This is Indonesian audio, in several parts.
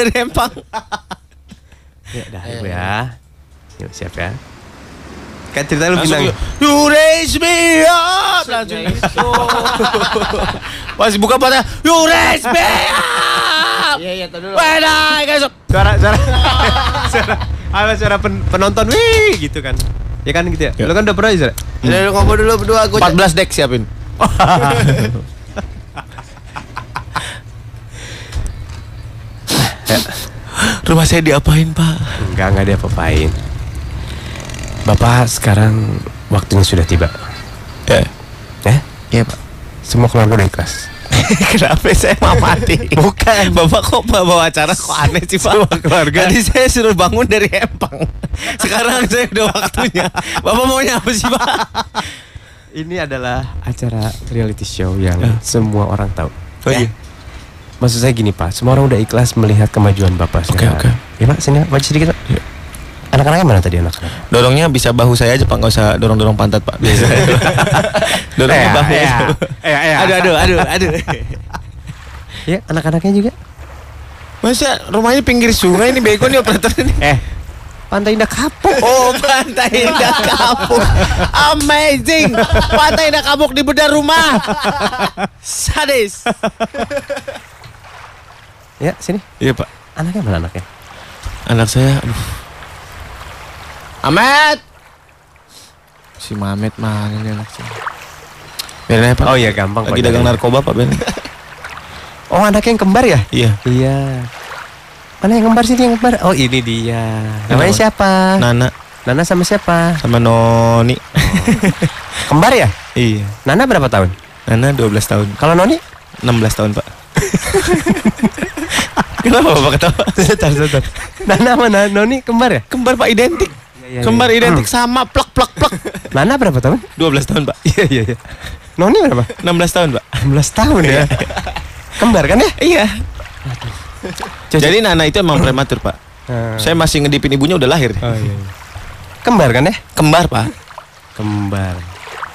dari Empang. Ya, dah ibu ya. Yuk siap ya. Kan cerita lu bilang. You raise me up. Langsung itu. Pas buka mata, you raise me up. Iya iya tadi dulu. When I up. Suara suara suara apa suara pen- penonton wih gitu kan. Ya kan gitu ya. Lu kan udah pernah ya? Udah ngomong dulu berdua gue 14 deck siapin. Rumah saya diapain, Pak? Enggak, enggak dia apain Bapak sekarang waktunya sudah tiba. Ya. Ya? Iya, Pak. Semua keluarga udah ikhlas. Kenapa saya mau mati? Bukan. Bapak kok bawa acara kok aneh sih, Pak? Semua keluarga. Tadi saya suruh bangun dari Empang. Sekarang saya udah waktunya. Bapak maunya apa sih, Pak? Ini adalah acara reality show yang semua orang tahu. Oh iya. Maksud saya gini Pak, semua orang udah ikhlas melihat kemajuan Bapak Oke, sekarang. oke. Ya Pak, sini maju sedikit Pak. Anak-anaknya mana tadi anak-anak? Dorongnya bisa bahu saya aja, Pak. Nggak usah dorong-dorong pantat, Pak. Biasa. Dorongnya Eh, bahu. eh, aja. eh, eh, Aduh, aduh, aduh, aduh. Ya, anak-anaknya juga. Masa rumahnya pinggir sungai ini bego nih operator ini. Eh, Pantai Indah Kapuk. Oh, Pantai Indah Kapuk. Amazing. Pantai Indah Kapuk di bedah rumah. Sadis. Ya, sini. Iya, Pak. Anaknya mana anaknya? Anak saya, aduh. Ahmed. Si Mamet mana nih anak saya? Biarin Pak. Oh iya, gampang Lagi Pak. dagang narkoba, Pak. Biarin. Oh, anaknya yang kembar ya? Iya. Iya. Mana yang kembar sini yang kembar? Oh, ini dia. Namanya Nama? siapa? Nana Nana sama siapa? sama Noni. Kembar ya? Iya. Nana berapa tahun? Nana 12 tahun. Kalau Noni? 16 tahun, Pak. Kenapa Bapak ketawa? Sebentar, sebentar. Nana mana? Noni kembar ya? Kembar Pak identik. iya, Kembar iya. identik sama plak plak plak. Nana berapa tahun? 12 tahun, Pak. Iya, iya, iya. Noni berapa? 16 tahun, Pak. 16 tahun ya. Kembar kan ya? Iya. Jadi Nana itu emang prematur, Pak. Hmm. Saya masih ngedipin ibunya udah lahir. Oh iya. iya. Kembar kan ya? Kembar, Pak. Kembar.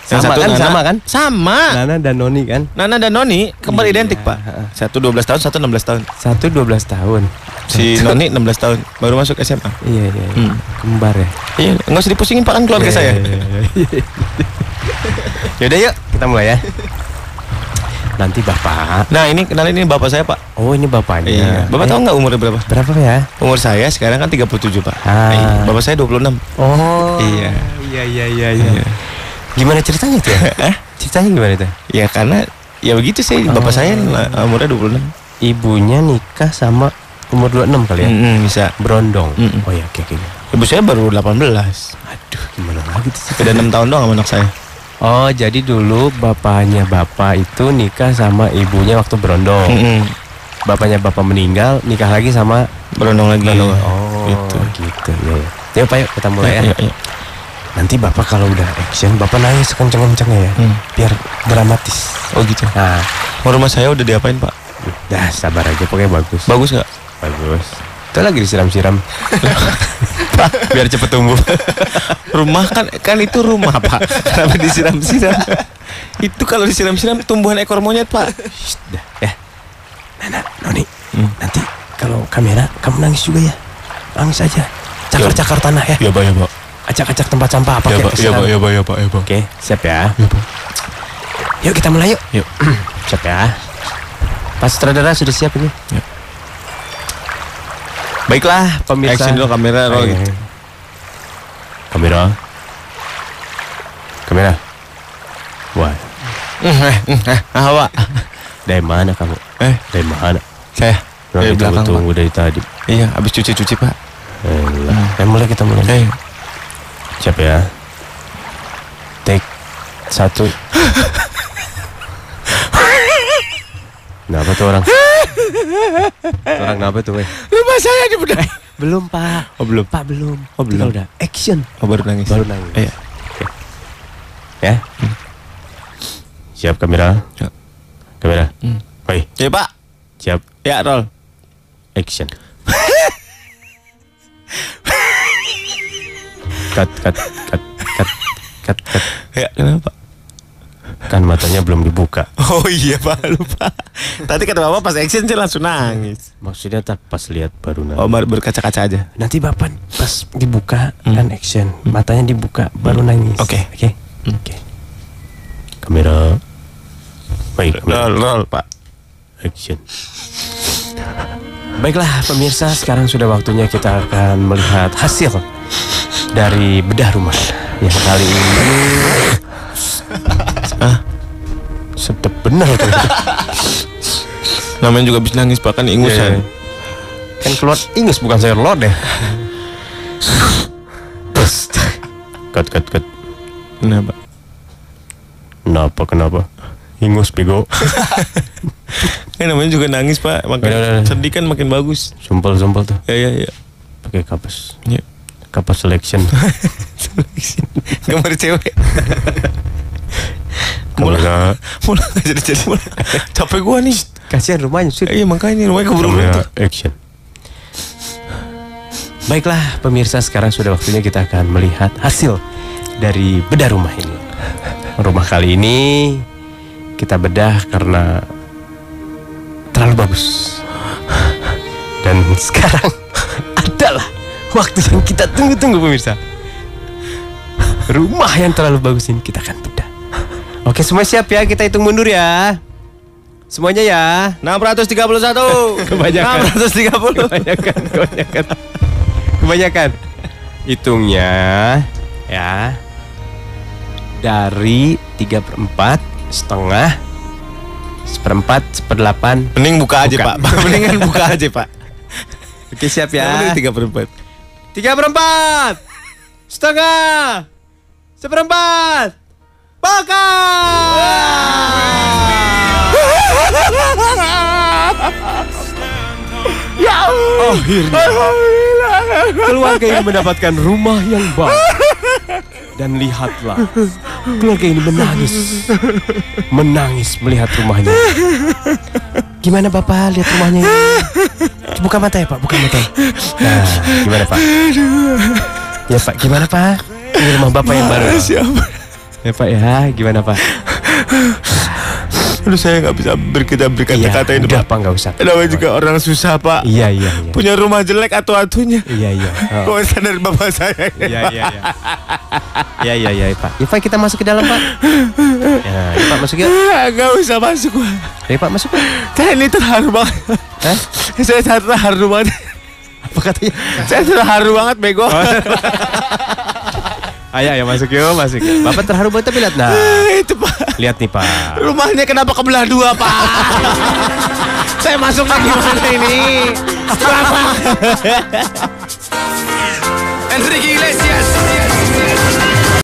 Yang Sama satu kan? Nana- Sama kan? Sama. Nana dan Noni kan? Nana dan Noni kembar Iya, identik, Pak. Satu 12 tahun, satu 16 tahun. Satu 12 tahun. Si Noni 16 tahun, baru masuk SMA. Iya, iya. iya. Hmm. Kembar ya. Iya, nggak usah dipusingin Pak kan keluarga Iya, saya. iya, iya, iya. Yaudah yuk, kita mulai ya. Nanti Bapak. Nah, ini kenalin ini bapak saya, Pak. Oh, ini bapaknya. Iya. Bapak Eh, tahu nggak umurnya berapa? berapa ya? Umur saya sekarang kan 37, Pak. Ah. Iya. Bapak saya 26. Oh. Iya. Iya, iya, iya, iya. Iya. Gimana ceritanya tuh ya? Ceritanya gimana tuh? Ya karena ya begitu sih bapak Oh. saya umurnya 26. Ibunya nikah sama umur 26 kali ya? Mm-mm, bisa. Berondong. Mm-mm. Oh iya, oke, oke. Ibu saya baru 18. Aduh, gimana lagi tuh? Beda 6 tahun doang sama anak saya. Oh, jadi dulu bapaknya bapak itu nikah sama ibunya waktu berondong. Mm-mm. Bapaknya bapak meninggal, nikah lagi sama Berondong lagi. berondong. Oh, Gitu. gitu. Ya, ya. Yuk, Pak, yuk kita mulai ya. Iya, iya. Nanti bapak kalau udah action, bapak nangis kenceng-kencengnya ya. Hmm. Biar dramatis. Oh gitu. Nah, Mau rumah saya udah diapain, Pak? dah sabar aja, pokoknya bagus. Bagus nggak? Bagus. Itu lagi disiram-siram. Biar cepet tumbuh. Rumah kan kan itu rumah, Pak. Kenapa disiram-siram? itu kalau disiram-siram tumbuhan ekor monyet, Pak. Shh, dah, ya. Nana, Noni, Hmm. nanti kalau kamera kamu nangis juga ya. Nangis aja. Cakar-cakar tanah ya. Ya, Pak, ya, Pak. Acak-acak tempat sampah apa Ya, kayak Pak. Ya, Pak, ya, Pak, ya, Pak, ya, Pak. Oke, siap ya. Ya, Pak. Yuk kita mulai yuk. Yuk. siap ya. Pas sutradara sudah siap ini. Ya. Baiklah, pemirsa. Action dulu kamera roll gitu. Kamera. Kamera. Wah, Eh, eh, eh, ah, Pak. dari mana kamu? Eh, Dari mana? saya Dari dari belakang, tunggu dari tadi. Iya, habis cuci-cuci, Pak. Eh, mulai kita mulai. Eh, Siap ya. Take satu. Kenapa tuh orang? orang kenapa tuh, weh? rumah saya di bedah. Belum, Pak. Oh, belum. Pak belum. Oh, belum. Udah action. Oh, baru nangis. Baru nangis. Iya. Ya. Siap kamera. Siap. Kamera. Hmm. Oi, Ya, Pak. siap. Ya, roll. Action. cut, cut, cut, cut, cut, cut. Ya, kenapa? Kan matanya belum dibuka. Oh iya Pak, lupa. Tadi kata Bapak pas action saya langsung nangis. Maksudnya tak pas lihat baru nanti. Oh, ber- berkaca-kaca aja. Nanti bapak pas dibuka kan action, matanya dibuka baru nangis. Oke. Oke. Oke. Kamera. Baik. kamera. Roll, roll, Pak. Action. Baiklah pemirsa, sekarang sudah waktunya kita akan melihat hasil dari bedah rumah yang kali ini. Ah, sedep bener tuh. Namanya juga habis nangis Pak kan ingusan. Iya. Kan keluar ingus bukan sayur lodeh. Cut, cut, cut. Kenapa? Kenapa, kenapa? Ingus bego. Kan namanya juga nangis Pak. Udah. sedih kan makin bagus. Sumpel, sumpel tuh. Ya ya ya. Pakai kapas. Ya. Kapas selection. Gambar cewek. Mulai nggak jadi jadi mulai. Capek gua nih. Kasihan rumahnya sih. Iya makanya rumahnya keburu runtuh. action. Baiklah pemirsa sekarang sudah waktunya kita akan melihat hasil dari bedah rumah ini. Rumah kali ini kita bedah karena terlalu bagus. Dan sekarang adalah waktu yang kita tunggu-tunggu pemirsa. Rumah yang terlalu bagus ini kita akan bedah. Oke semua siap ya kita hitung mundur ya. Semuanya ya. 631. Kebanyakan. 630. kebanyakan kebanyakan kebanyakan hitungnya ya dari tiga per empat setengah seperempat seperdelapan Mending buka aja Buka. Pak. Mendingan buka aja Pak. oke siap Ya. ya Tiga per empat. Tiga per empat setengah. Seperempat. Bakar. Ya akhirnya keluarga ini mendapatkan rumah yang baik dan lihatlah keluarga ini menangis. Menangis melihat rumahnya. Gimana bapak? Lihat rumahnya ini buka mata ya pak? Buka mata ya. nah gimana pak? Ya pak gimana pak? Ini rumah bapak yang baru. Siapa? ya pak ya. Gimana pak Aduh saya nggak bisa berkata berkata-kata ini udah Pak. nggak usah. Namanya juga orang susah Pak. iya iya iya Punya rumah jelek atau atunya. iya iya Oh. Kok sadar bapak saya? Iya iya iya. Iya iya iya Pak. Ya Pak kita masuk ke dalam Pak. Ya, ya, Pak masuk yuk. Ah, Nggak usah masuk Pak. Ya Pak masuk Pak. Saya ini terharu banget. Hah? Saya terharu banget. Apa katanya? Saya terharu banget bego. Ayo, ayo masuk yuk, masuk yuk. Bapak terharu banget tapi lihat nah. Itu Pak. Lihat nih Pak. Rumahnya kenapa kebelah dua Pak? Saya masuk lagi mana ini? Apa? Enrique Iglesias.